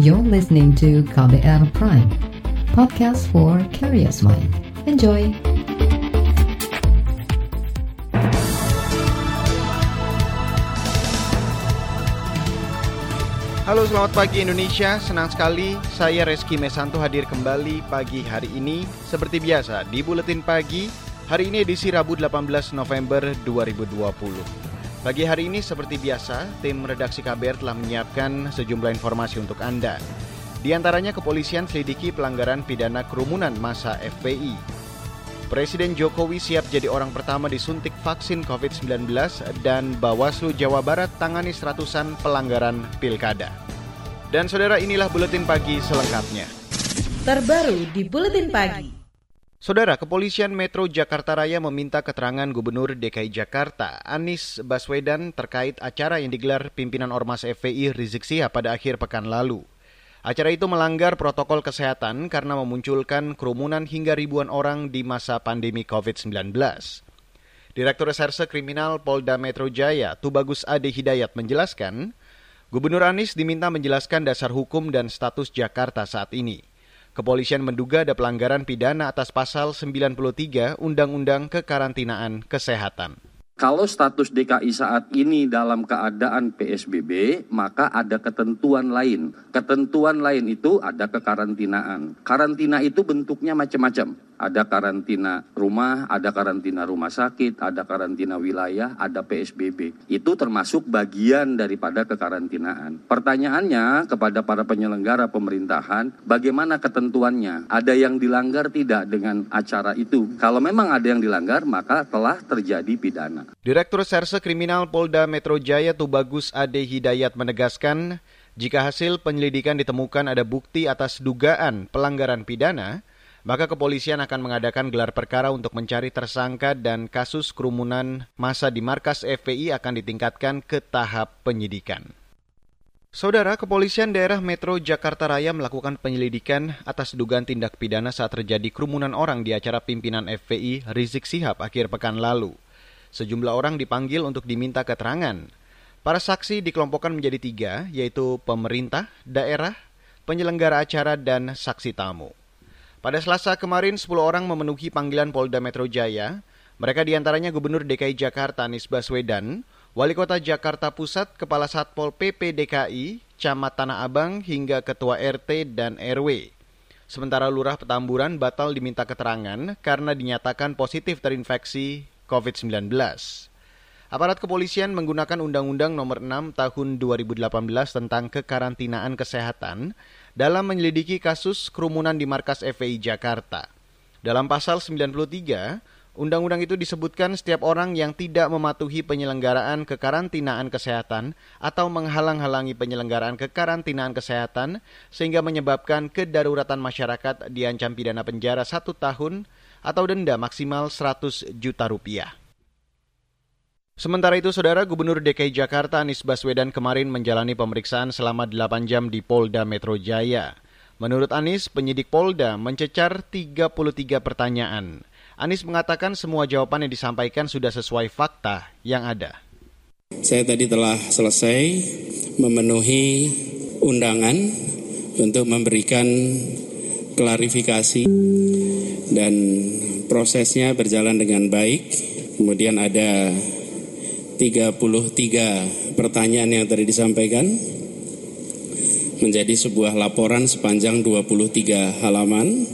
You're listening to KBR Prime, podcast for curious mind. Enjoy! Halo selamat pagi Indonesia, senang sekali saya Reski Mesanto hadir kembali pagi hari ini Seperti biasa di Buletin Pagi, hari ini edisi Rabu 18 November 2020 Pagi hari ini seperti biasa, tim redaksi KBR telah menyiapkan sejumlah informasi untuk Anda. Di antaranya kepolisian selidiki pelanggaran pidana kerumunan masa FPI. Presiden Jokowi siap jadi orang pertama disuntik vaksin COVID-19 dan Bawaslu Jawa Barat tangani seratusan pelanggaran pilkada. Dan saudara inilah Buletin Pagi selengkapnya. Terbaru di Buletin Pagi. Saudara, Kepolisian Metro Jakarta Raya meminta keterangan Gubernur DKI Jakarta Anies Baswedan terkait acara yang digelar pimpinan Ormas FPI Rizik Sihab pada akhir pekan lalu. Acara itu melanggar protokol kesehatan karena memunculkan kerumunan hingga ribuan orang di masa pandemi COVID-19. Direktur Reserse Kriminal Polda Metro Jaya, Tubagus Ade Hidayat menjelaskan, Gubernur Anies diminta menjelaskan dasar hukum dan status Jakarta saat ini. Kepolisian menduga ada pelanggaran pidana atas pasal 93 Undang-Undang Kekarantinaan Kesehatan. Kalau status DKI saat ini dalam keadaan PSBB, maka ada ketentuan lain. Ketentuan lain itu ada kekarantinaan. Karantina itu bentuknya macam-macam ada karantina rumah, ada karantina rumah sakit, ada karantina wilayah, ada PSBB. Itu termasuk bagian daripada kekarantinaan. Pertanyaannya kepada para penyelenggara pemerintahan, bagaimana ketentuannya? Ada yang dilanggar tidak dengan acara itu? Kalau memang ada yang dilanggar, maka telah terjadi pidana. Direktur Serse Kriminal Polda Metro Jaya Tubagus Ade Hidayat menegaskan, jika hasil penyelidikan ditemukan ada bukti atas dugaan pelanggaran pidana, maka kepolisian akan mengadakan gelar perkara untuk mencari tersangka dan kasus kerumunan masa di markas FPI akan ditingkatkan ke tahap penyidikan. Saudara, kepolisian daerah Metro Jakarta Raya melakukan penyelidikan atas dugaan tindak pidana saat terjadi kerumunan orang di acara pimpinan FPI Rizik Sihab akhir pekan lalu. Sejumlah orang dipanggil untuk diminta keterangan. Para saksi dikelompokkan menjadi tiga, yaitu pemerintah, daerah, penyelenggara acara, dan saksi tamu. Pada Selasa kemarin, 10 orang memenuhi panggilan Polda Metro Jaya. Mereka di antaranya Gubernur DKI Jakarta Anies Baswedan, Wali Kota Jakarta Pusat, Kepala Satpol PP DKI, Camat Tanah Abang, hingga Ketua RT dan RW. Sementara Lurah Petamburan batal diminta keterangan karena dinyatakan positif terinfeksi COVID-19. Aparat kepolisian menggunakan Undang-Undang Nomor 6 Tahun 2018 tentang kekarantinaan kesehatan dalam menyelidiki kasus kerumunan di markas FPI Jakarta. Dalam pasal 93, undang-undang itu disebutkan setiap orang yang tidak mematuhi penyelenggaraan kekarantinaan kesehatan atau menghalang-halangi penyelenggaraan kekarantinaan kesehatan sehingga menyebabkan kedaruratan masyarakat diancam pidana penjara satu tahun atau denda maksimal 100 juta rupiah. Sementara itu, Saudara Gubernur DKI Jakarta Anies Baswedan kemarin menjalani pemeriksaan selama 8 jam di Polda Metro Jaya. Menurut Anies, penyidik Polda mencecar 33 pertanyaan. Anies mengatakan semua jawaban yang disampaikan sudah sesuai fakta yang ada. Saya tadi telah selesai memenuhi undangan untuk memberikan klarifikasi dan prosesnya berjalan dengan baik. Kemudian ada 33 pertanyaan yang tadi disampaikan menjadi sebuah laporan sepanjang 23 halaman.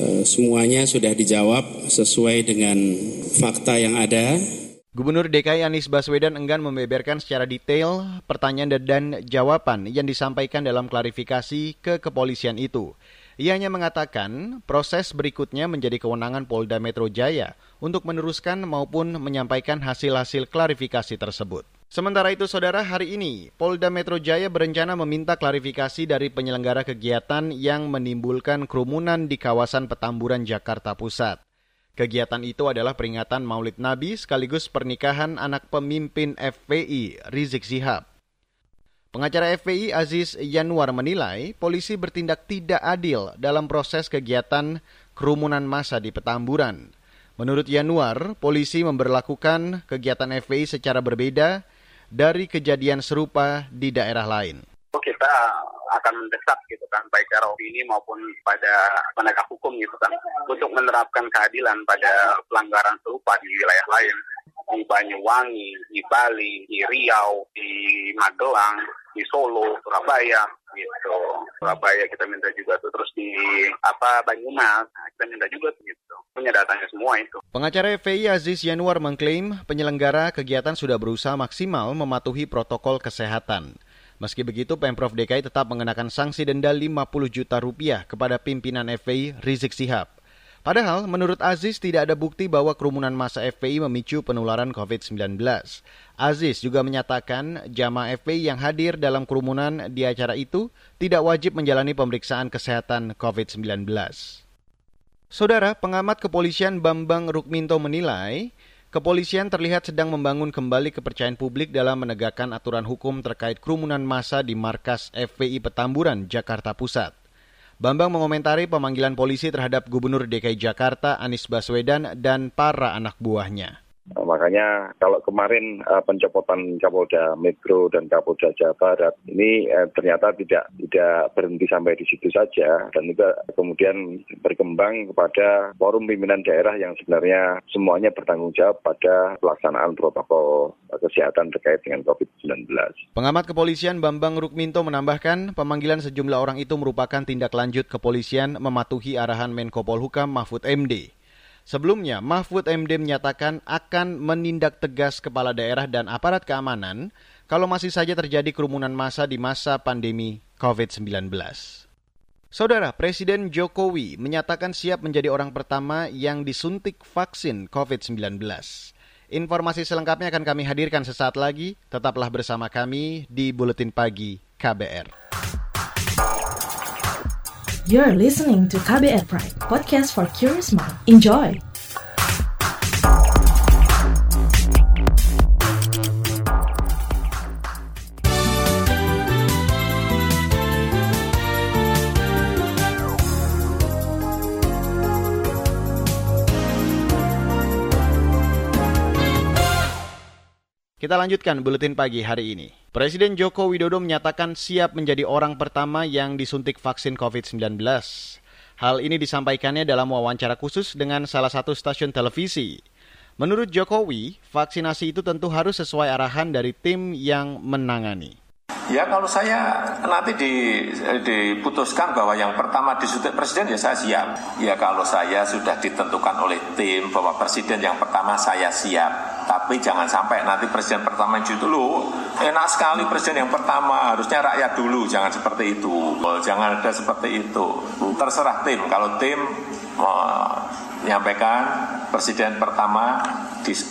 E, semuanya sudah dijawab sesuai dengan fakta yang ada. Gubernur DKI Anies Baswedan enggan membeberkan secara detail pertanyaan dan jawaban yang disampaikan dalam klarifikasi ke kepolisian itu. Ia hanya mengatakan proses berikutnya menjadi kewenangan Polda Metro Jaya untuk meneruskan maupun menyampaikan hasil-hasil klarifikasi tersebut. Sementara itu, saudara, hari ini Polda Metro Jaya berencana meminta klarifikasi dari penyelenggara kegiatan yang menimbulkan kerumunan di kawasan Petamburan, Jakarta Pusat. Kegiatan itu adalah peringatan Maulid Nabi sekaligus pernikahan anak pemimpin FPI Rizik Sihab. Pengacara FPI Aziz Yanuar menilai polisi bertindak tidak adil dalam proses kegiatan kerumunan massa di Petamburan. Menurut Yanuar, polisi memperlakukan kegiatan FPI secara berbeda dari kejadian serupa di daerah lain. Kita akan mendesak gitu kan baik secara opini maupun pada penegak hukum gitu kan untuk menerapkan keadilan pada pelanggaran serupa di wilayah lain di Banyuwangi, di Bali, di Riau, di Magelang, di Solo, Surabaya gitu. Surabaya kita minta juga tuh terus di apa Banyumas nah, kita minta juga tuh gitu. Punya datanya semua itu. Pengacara FPI Aziz Yanuar mengklaim penyelenggara kegiatan sudah berusaha maksimal mematuhi protokol kesehatan. Meski begitu, Pemprov DKI tetap mengenakan sanksi denda 50 juta rupiah kepada pimpinan FPI Rizik Sihab. Padahal, menurut Aziz tidak ada bukti bahwa kerumunan masa FPI memicu penularan COVID-19. Aziz juga menyatakan jamaah FPI yang hadir dalam kerumunan di acara itu tidak wajib menjalani pemeriksaan kesehatan COVID-19. Saudara, pengamat kepolisian Bambang Rukminto menilai, kepolisian terlihat sedang membangun kembali kepercayaan publik dalam menegakkan aturan hukum terkait kerumunan massa di markas FPI Petamburan, Jakarta Pusat. Bambang mengomentari pemanggilan polisi terhadap Gubernur DKI Jakarta Anies Baswedan dan para anak buahnya. Nah, makanya kalau kemarin uh, pencopotan Kapolda Metro dan Kapolda Jawa Barat ini uh, ternyata tidak tidak berhenti sampai di situ saja dan juga kemudian berkembang kepada forum pimpinan daerah yang sebenarnya semuanya bertanggung jawab pada pelaksanaan protokol kesehatan terkait dengan COVID-19. Pengamat kepolisian Bambang Rukminto menambahkan pemanggilan sejumlah orang itu merupakan tindak lanjut kepolisian mematuhi arahan Menko Polhukam Mahfud MD. Sebelumnya, Mahfud MD menyatakan akan menindak tegas kepala daerah dan aparat keamanan kalau masih saja terjadi kerumunan massa di masa pandemi COVID-19. Saudara, Presiden Jokowi menyatakan siap menjadi orang pertama yang disuntik vaksin COVID-19. Informasi selengkapnya akan kami hadirkan sesaat lagi. Tetaplah bersama kami di Buletin Pagi KBR. You're listening to KBR Pride, podcast for curious mind. Enjoy! Kita lanjutkan buletin pagi hari ini. Presiden Joko Widodo menyatakan siap menjadi orang pertama yang disuntik vaksin COVID-19. Hal ini disampaikannya dalam wawancara khusus dengan salah satu stasiun televisi. Menurut Jokowi, vaksinasi itu tentu harus sesuai arahan dari tim yang menangani. Ya kalau saya nanti di, diputuskan bahwa yang pertama disuntik presiden ya saya siap. Ya kalau saya sudah ditentukan oleh tim bahwa presiden yang pertama saya siap tapi jangan sampai nanti presiden pertama itu dulu enak sekali presiden yang pertama harusnya rakyat dulu. Jangan seperti itu. Jangan ada seperti itu. Terserah tim. Kalau tim menyampaikan presiden pertama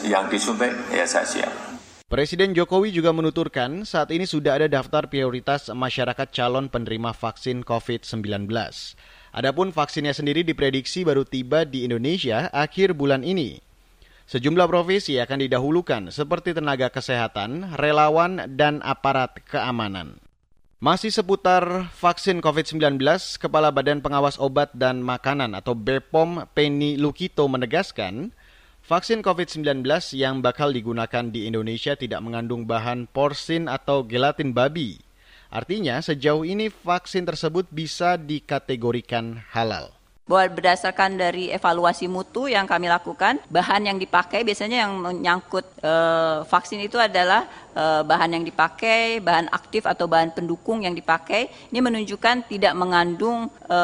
yang disuntik ya saya siap. Presiden Jokowi juga menuturkan saat ini sudah ada daftar prioritas masyarakat calon penerima vaksin COVID-19. Adapun vaksinnya sendiri diprediksi baru tiba di Indonesia akhir bulan ini. Sejumlah profesi akan didahulukan seperti tenaga kesehatan, relawan, dan aparat keamanan. Masih seputar vaksin COVID-19, Kepala Badan Pengawas Obat dan Makanan atau BPOM Penny Lukito menegaskan, vaksin COVID-19 yang bakal digunakan di Indonesia tidak mengandung bahan porsin atau gelatin babi. Artinya, sejauh ini vaksin tersebut bisa dikategorikan halal bahwa berdasarkan dari evaluasi mutu yang kami lakukan, bahan yang dipakai biasanya yang menyangkut e, vaksin itu adalah e, bahan yang dipakai, bahan aktif atau bahan pendukung yang dipakai. Ini menunjukkan tidak mengandung e,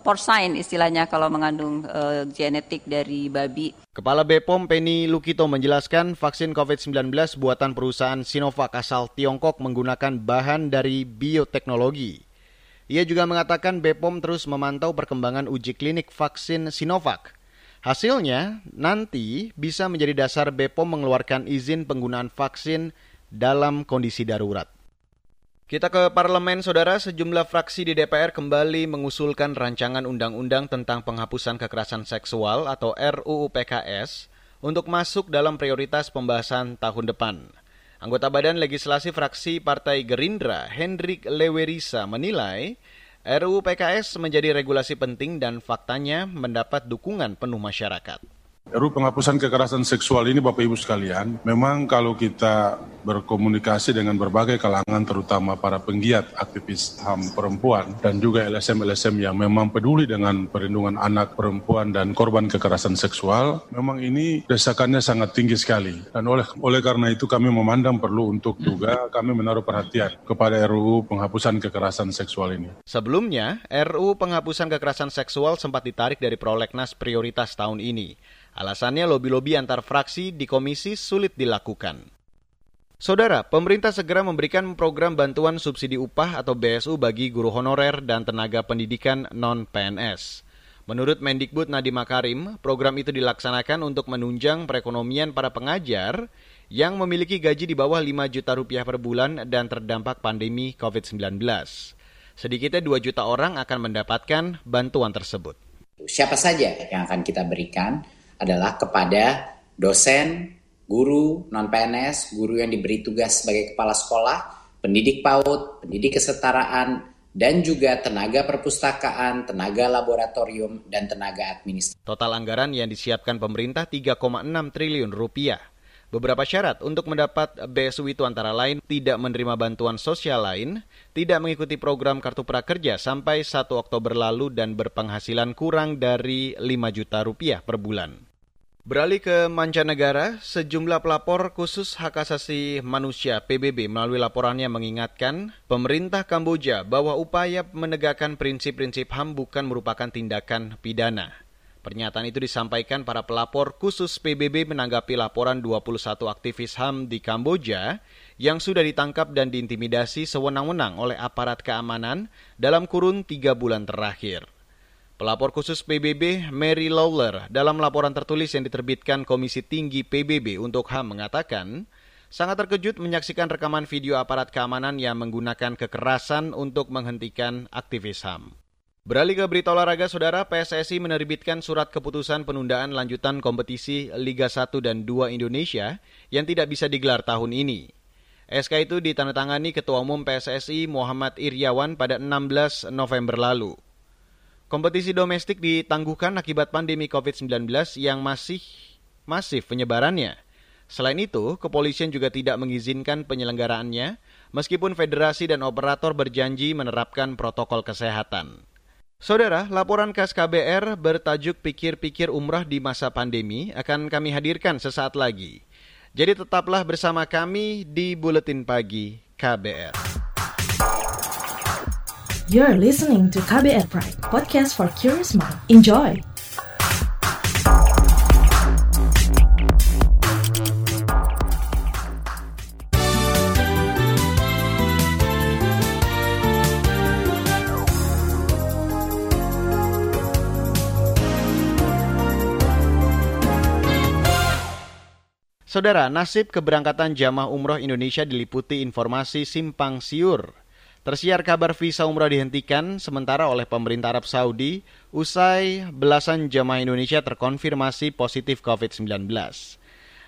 porcine istilahnya kalau mengandung e, genetik dari babi. Kepala BPOM Penny Lukito menjelaskan vaksin COVID-19 buatan perusahaan Sinovac asal Tiongkok menggunakan bahan dari bioteknologi. Ia juga mengatakan BPOM terus memantau perkembangan uji klinik vaksin Sinovac. Hasilnya nanti bisa menjadi dasar BPOM mengeluarkan izin penggunaan vaksin dalam kondisi darurat. Kita ke parlemen, saudara. Sejumlah fraksi di DPR kembali mengusulkan rancangan undang-undang tentang penghapusan kekerasan seksual atau RUU PKS untuk masuk dalam prioritas pembahasan tahun depan. Anggota Badan Legislasi Fraksi Partai Gerindra, Hendrik Lewerisa, menilai RUU PKS menjadi regulasi penting dan faktanya mendapat dukungan penuh masyarakat. RU penghapusan kekerasan seksual ini Bapak Ibu sekalian, memang kalau kita berkomunikasi dengan berbagai kalangan terutama para penggiat aktivis HAM perempuan dan juga LSM-LSM yang memang peduli dengan perlindungan anak perempuan dan korban kekerasan seksual, memang ini desakannya sangat tinggi sekali. Dan oleh oleh karena itu kami memandang perlu untuk juga kami menaruh perhatian kepada RUU penghapusan kekerasan seksual ini. Sebelumnya, RUU penghapusan kekerasan seksual sempat ditarik dari prolegnas prioritas tahun ini. Alasannya lobi-lobi antar fraksi di komisi sulit dilakukan. Saudara, pemerintah segera memberikan program bantuan subsidi upah atau BSU bagi guru honorer dan tenaga pendidikan non-PNS. Menurut Mendikbud Nadiem Makarim, program itu dilaksanakan untuk menunjang perekonomian para pengajar yang memiliki gaji di bawah 5 juta rupiah per bulan dan terdampak pandemi COVID-19. Sedikitnya 2 juta orang akan mendapatkan bantuan tersebut. Siapa saja yang akan kita berikan adalah kepada dosen, guru non-PNS, guru yang diberi tugas sebagai kepala sekolah, pendidik PAUD, pendidik kesetaraan, dan juga tenaga perpustakaan, tenaga laboratorium, dan tenaga administrasi. Total anggaran yang disiapkan pemerintah 3,6 triliun rupiah. Beberapa syarat untuk mendapat BSU itu antara lain tidak menerima bantuan sosial lain, tidak mengikuti program Kartu Prakerja sampai 1 Oktober lalu dan berpenghasilan kurang dari 5 juta rupiah per bulan. Beralih ke mancanegara, sejumlah pelapor khusus hak asasi manusia PBB melalui laporannya mengingatkan pemerintah Kamboja bahwa upaya menegakkan prinsip-prinsip HAM bukan merupakan tindakan pidana. Pernyataan itu disampaikan para pelapor khusus PBB menanggapi laporan 21 aktivis HAM di Kamboja yang sudah ditangkap dan diintimidasi sewenang-wenang oleh aparat keamanan dalam kurun tiga bulan terakhir. Pelapor khusus PBB Mary Lawler dalam laporan tertulis yang diterbitkan Komisi Tinggi PBB untuk HAM mengatakan, sangat terkejut menyaksikan rekaman video aparat keamanan yang menggunakan kekerasan untuk menghentikan aktivis HAM. Beralih ke berita olahraga, Saudara, PSSI menerbitkan surat keputusan penundaan lanjutan kompetisi Liga 1 dan 2 Indonesia yang tidak bisa digelar tahun ini. SK itu ditandatangani Ketua Umum PSSI Muhammad Iryawan pada 16 November lalu. Kompetisi domestik ditangguhkan akibat pandemi COVID-19 yang masih masif penyebarannya. Selain itu, kepolisian juga tidak mengizinkan penyelenggaraannya, meskipun federasi dan operator berjanji menerapkan protokol kesehatan. Saudara, laporan khas KBR bertajuk Pikir-pikir Umrah di Masa Pandemi akan kami hadirkan sesaat lagi. Jadi tetaplah bersama kami di Buletin Pagi KBR. You're listening to KBR Pride, podcast for curious mind. Enjoy! Saudara, nasib keberangkatan jamaah umroh Indonesia diliputi informasi simpang siur Tersiar kabar visa umrah dihentikan sementara oleh pemerintah Arab Saudi usai belasan jamaah Indonesia terkonfirmasi positif COVID-19.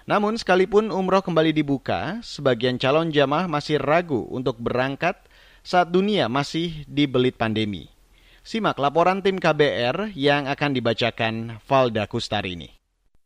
Namun sekalipun umroh kembali dibuka, sebagian calon jamaah masih ragu untuk berangkat saat dunia masih dibelit pandemi. Simak laporan tim KBR yang akan dibacakan Valda Kustari ini.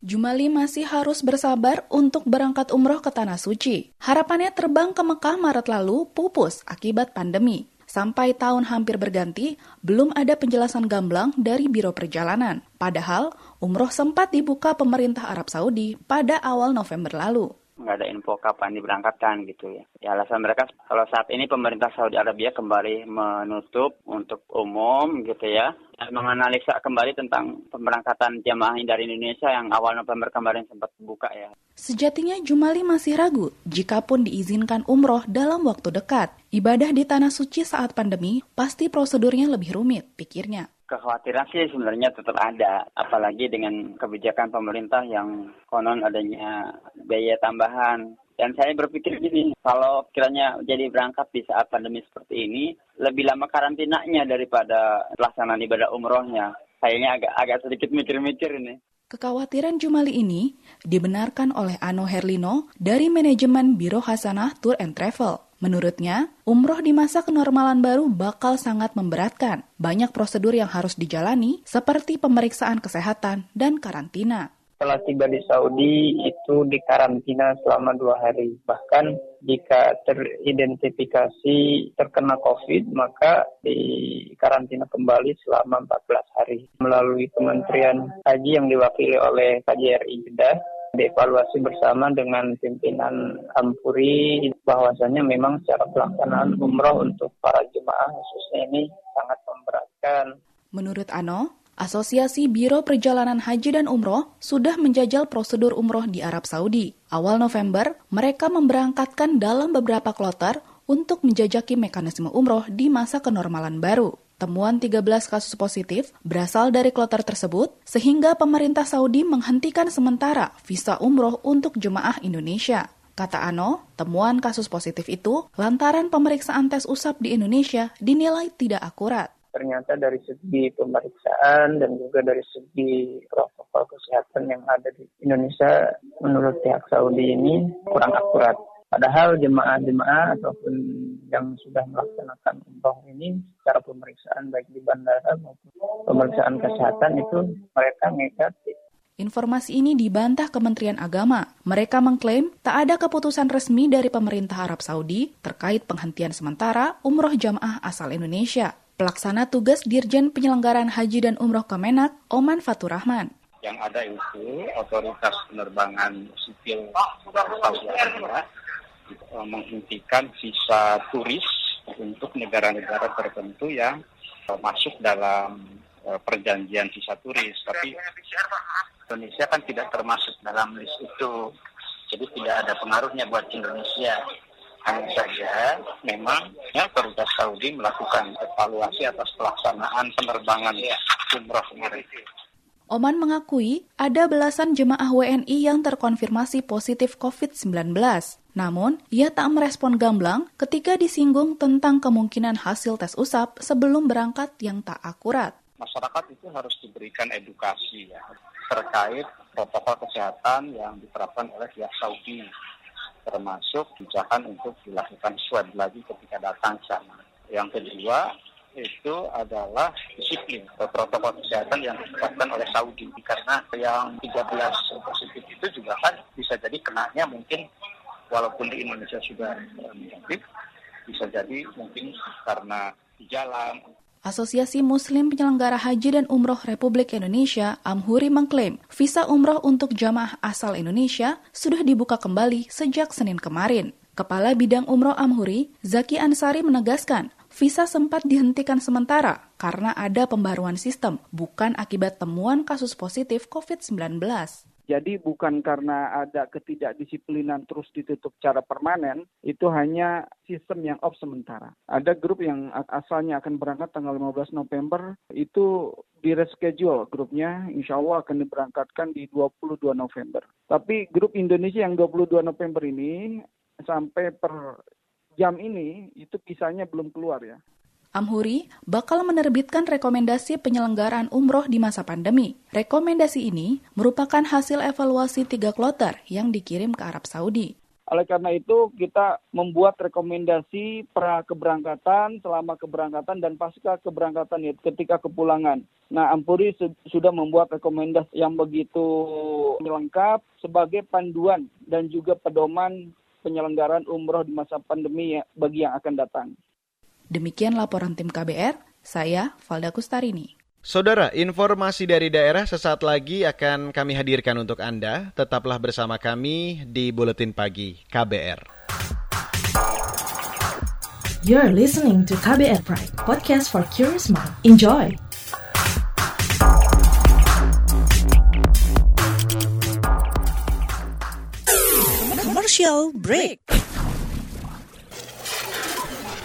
Jumali masih harus bersabar untuk berangkat umroh ke Tanah Suci. Harapannya terbang ke Mekah Maret lalu pupus akibat pandemi. Sampai tahun hampir berganti, belum ada penjelasan gamblang dari Biro Perjalanan. Padahal, umroh sempat dibuka pemerintah Arab Saudi pada awal November lalu nggak ada info kapan diberangkatkan gitu ya. Ya alasan mereka kalau saat ini pemerintah Saudi Arabia kembali menutup untuk umum gitu ya. Dan menganalisa kembali tentang pemberangkatan jamaah dari Indonesia yang awal November kemarin sempat buka ya. Sejatinya Jumali masih ragu jika pun diizinkan umroh dalam waktu dekat. Ibadah di Tanah Suci saat pandemi pasti prosedurnya lebih rumit, pikirnya kekhawatiran sih sebenarnya tetap ada, apalagi dengan kebijakan pemerintah yang konon adanya biaya tambahan. Dan saya berpikir gini, kalau kiranya jadi berangkat di saat pandemi seperti ini, lebih lama karantinanya daripada pelaksanaan ibadah umrohnya. Kayaknya agak agak sedikit mikir-mikir ini. Kekhawatiran Jumali ini dibenarkan oleh Ano Herlino dari manajemen Biro Hasanah Tour and Travel. Menurutnya, umroh di masa kenormalan baru bakal sangat memberatkan. Banyak prosedur yang harus dijalani, seperti pemeriksaan kesehatan dan karantina setelah tiba di Saudi itu dikarantina selama dua hari. Bahkan jika teridentifikasi terkena COVID, maka dikarantina kembali selama 14 hari. Melalui Kementerian Haji yang diwakili oleh KJRI Jeddah, dievaluasi bersama dengan pimpinan Ampuri bahwasanya memang secara pelaksanaan umroh untuk para jemaah khususnya ini sangat memberatkan. Menurut Ano, Asosiasi Biro Perjalanan Haji dan Umroh sudah menjajal prosedur umroh di Arab Saudi. Awal November, mereka memberangkatkan dalam beberapa kloter untuk menjajaki mekanisme umroh di masa kenormalan baru. Temuan 13 kasus positif berasal dari kloter tersebut, sehingga pemerintah Saudi menghentikan sementara visa umroh untuk jemaah Indonesia. Kata Ano, temuan kasus positif itu lantaran pemeriksaan tes usap di Indonesia dinilai tidak akurat ternyata dari segi pemeriksaan dan juga dari segi protokol kesehatan yang ada di Indonesia menurut pihak Saudi ini kurang akurat. Padahal jemaah-jemaah ataupun yang sudah melaksanakan umroh ini secara pemeriksaan baik di bandara maupun pemeriksaan kesehatan itu mereka negatif. Informasi ini dibantah Kementerian Agama. Mereka mengklaim tak ada keputusan resmi dari pemerintah Arab Saudi terkait penghentian sementara umroh jamaah asal Indonesia. Pelaksana tugas Dirjen Penyelenggaraan Haji dan Umroh Kemenak, Oman Fatur Rahman. Yang ada itu otoritas penerbangan sipil Saudi Arabia eh, menghentikan visa turis untuk negara-negara tertentu yang eh, masuk dalam eh, perjanjian visa turis. Tapi Indonesia kan tidak termasuk dalam list itu. Jadi tidak ada pengaruhnya buat Indonesia. Hanya saja memang ya otoritas Saudi melakukan evaluasi atas pelaksanaan penerbangan umroh kemarin. Oman mengakui ada belasan jemaah WNI yang terkonfirmasi positif COVID-19. Namun, ia tak merespon gamblang ketika disinggung tentang kemungkinan hasil tes usap sebelum berangkat yang tak akurat. Masyarakat itu harus diberikan edukasi ya terkait protokol kesehatan yang diterapkan oleh pihak Saudi termasuk kebijakan untuk dilakukan swab lagi ketika datang sana. Yang kedua itu adalah disiplin protokol kesehatan yang ditetapkan oleh Saudi karena yang 13 positif itu juga kan bisa jadi kenanya mungkin walaupun di Indonesia sudah negatif bisa jadi mungkin karena di jalan Asosiasi Muslim Penyelenggara Haji dan Umroh Republik Indonesia, Amhuri mengklaim visa umroh untuk jamaah asal Indonesia sudah dibuka kembali sejak Senin kemarin. Kepala Bidang Umroh Amhuri, Zaki Ansari menegaskan, visa sempat dihentikan sementara karena ada pembaruan sistem, bukan akibat temuan kasus positif COVID-19. Jadi bukan karena ada ketidakdisiplinan terus ditutup secara permanen, itu hanya sistem yang off sementara. Ada grup yang asalnya akan berangkat tanggal 15 November, itu di reschedule grupnya, insya Allah akan diberangkatkan di 22 November. Tapi grup Indonesia yang 22 November ini, sampai per jam ini, itu kisahnya belum keluar ya. Amhuri bakal menerbitkan rekomendasi penyelenggaraan umroh di masa pandemi. Rekomendasi ini merupakan hasil evaluasi tiga kloter yang dikirim ke Arab Saudi. Oleh karena itu, kita membuat rekomendasi pra keberangkatan, selama keberangkatan, dan pasca keberangkatan ya, ketika kepulangan. Nah, Ampuri su sudah membuat rekomendasi yang begitu lengkap sebagai panduan dan juga pedoman penyelenggaraan umroh di masa pandemi ya, bagi yang akan datang. Demikian laporan tim KBR, saya Valda Kustarini. Saudara, informasi dari daerah sesaat lagi akan kami hadirkan untuk Anda. Tetaplah bersama kami di Buletin Pagi KBR. You're listening to KBR Pride, podcast for curious mind. Enjoy! Commercial break.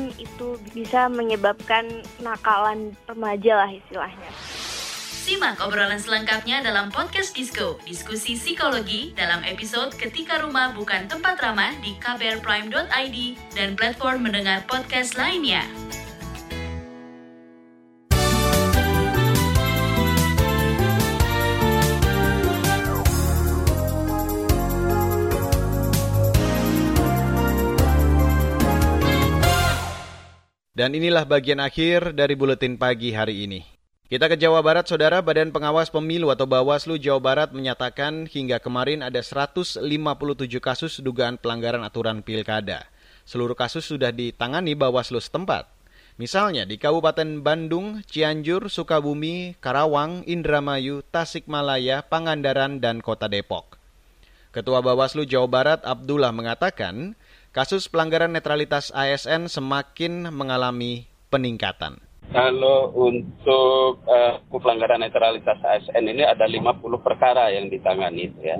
pun itu bisa menyebabkan nakalan remaja lah istilahnya. Simak obrolan selengkapnya dalam podcast Disko, diskusi psikologi dalam episode Ketika Rumah Bukan Tempat Ramah di kbrprime.id dan platform mendengar podcast lainnya. Dan inilah bagian akhir dari buletin pagi hari ini. Kita ke Jawa Barat, Saudara. Badan Pengawas Pemilu atau Bawaslu Jawa Barat menyatakan hingga kemarin ada 157 kasus dugaan pelanggaran aturan pilkada. Seluruh kasus sudah ditangani Bawaslu setempat. Misalnya di Kabupaten Bandung, Cianjur, Sukabumi, Karawang, Indramayu, Tasikmalaya, Pangandaran, dan Kota Depok. Ketua Bawaslu Jawa Barat Abdullah mengatakan, kasus pelanggaran netralitas ASN semakin mengalami peningkatan. Kalau untuk uh, pelanggaran netralitas ASN ini ada 50 perkara yang ditangani ya.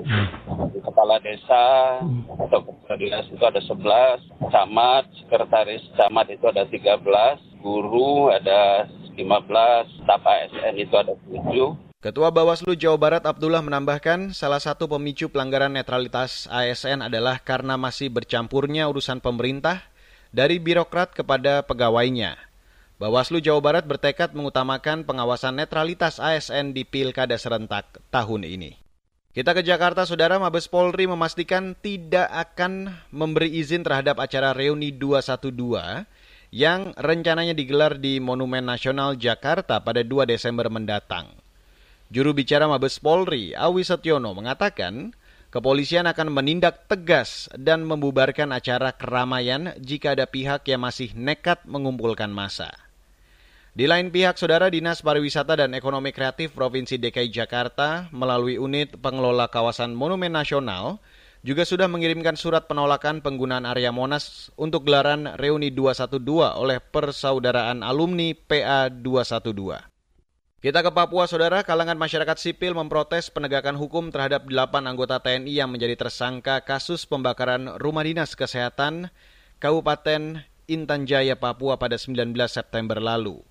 Kepala desa atau kepala dinas itu ada 11, camat, sekretaris camat itu ada 13, guru ada 15, staf ASN itu ada 7. Ketua Bawaslu Jawa Barat Abdullah menambahkan salah satu pemicu pelanggaran netralitas ASN adalah karena masih bercampurnya urusan pemerintah dari birokrat kepada pegawainya. Bawaslu Jawa Barat bertekad mengutamakan pengawasan netralitas ASN di Pilkada serentak tahun ini. Kita ke Jakarta, Saudara Mabes Polri memastikan tidak akan memberi izin terhadap acara reuni 212 yang rencananya digelar di Monumen Nasional Jakarta pada 2 Desember mendatang. Juru bicara Mabes Polri, Awi Setiono, mengatakan kepolisian akan menindak tegas dan membubarkan acara keramaian jika ada pihak yang masih nekat mengumpulkan massa. Di lain pihak, Saudara Dinas Pariwisata dan Ekonomi Kreatif Provinsi DKI Jakarta melalui unit pengelola kawasan Monumen Nasional juga sudah mengirimkan surat penolakan penggunaan area Monas untuk gelaran reuni 212 oleh Persaudaraan Alumni PA 212. Kita ke Papua, Saudara. Kalangan masyarakat sipil memprotes penegakan hukum terhadap delapan anggota TNI yang menjadi tersangka kasus pembakaran rumah dinas kesehatan Kabupaten Intan Jaya, Papua pada 19 September lalu.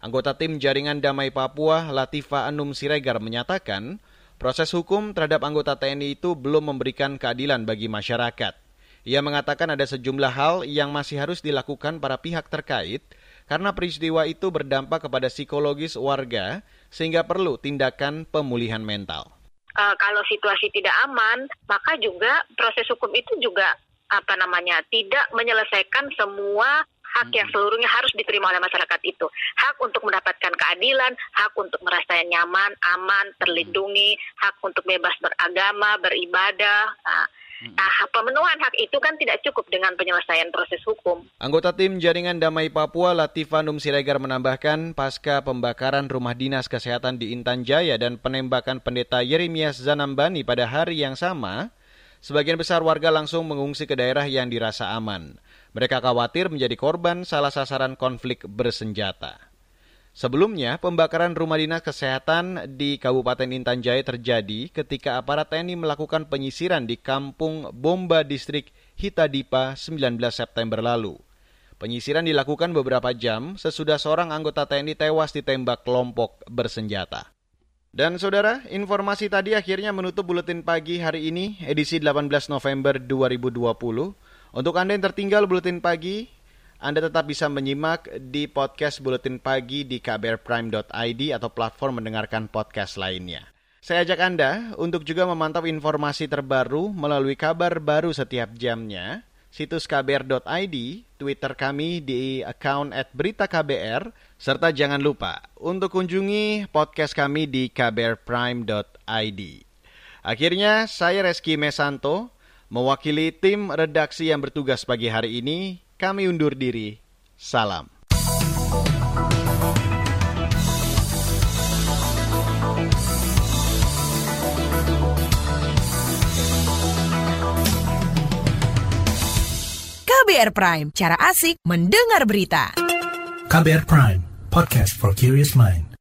Anggota tim Jaringan Damai Papua, Latifa Anum Siregar menyatakan, proses hukum terhadap anggota TNI itu belum memberikan keadilan bagi masyarakat. Ia mengatakan ada sejumlah hal yang masih harus dilakukan para pihak terkait karena peristiwa itu berdampak kepada psikologis warga sehingga perlu tindakan pemulihan mental. Uh, kalau situasi tidak aman, maka juga proses hukum itu juga apa namanya tidak menyelesaikan semua hak yang seluruhnya harus diterima oleh masyarakat itu. Hak untuk mendapatkan keadilan, hak untuk merasa nyaman, aman, terlindungi, hak untuk bebas beragama, beribadah. Nah, Nah, pemenuhan hak itu kan tidak cukup dengan penyelesaian proses hukum. Anggota tim Jaringan Damai Papua Latifa Num Siregar menambahkan pasca pembakaran rumah dinas kesehatan di Intan Jaya dan penembakan pendeta Yeremias Zanambani pada hari yang sama, sebagian besar warga langsung mengungsi ke daerah yang dirasa aman. Mereka khawatir menjadi korban salah sasaran konflik bersenjata. Sebelumnya, pembakaran rumah dinas kesehatan di Kabupaten Intan Jaya terjadi ketika aparat TNI melakukan penyisiran di Kampung Bomba Distrik Hitadipa 19 September lalu. Penyisiran dilakukan beberapa jam sesudah seorang anggota TNI tewas ditembak kelompok bersenjata. Dan saudara, informasi tadi akhirnya menutup buletin pagi hari ini, edisi 18 November 2020. Untuk Anda yang tertinggal Buletin Pagi, Anda tetap bisa menyimak di podcast Buletin Pagi di kbrprime.id atau platform mendengarkan podcast lainnya. Saya ajak Anda untuk juga memantau informasi terbaru melalui kabar baru setiap jamnya, situs kbr.id, Twitter kami di account at berita KBR, serta jangan lupa untuk kunjungi podcast kami di kbrprime.id. Akhirnya, saya Reski Mesanto, Mewakili tim redaksi yang bertugas pagi hari ini, kami undur diri. Salam. KBR Prime, cara asik mendengar berita. KBR Prime, podcast for curious mind.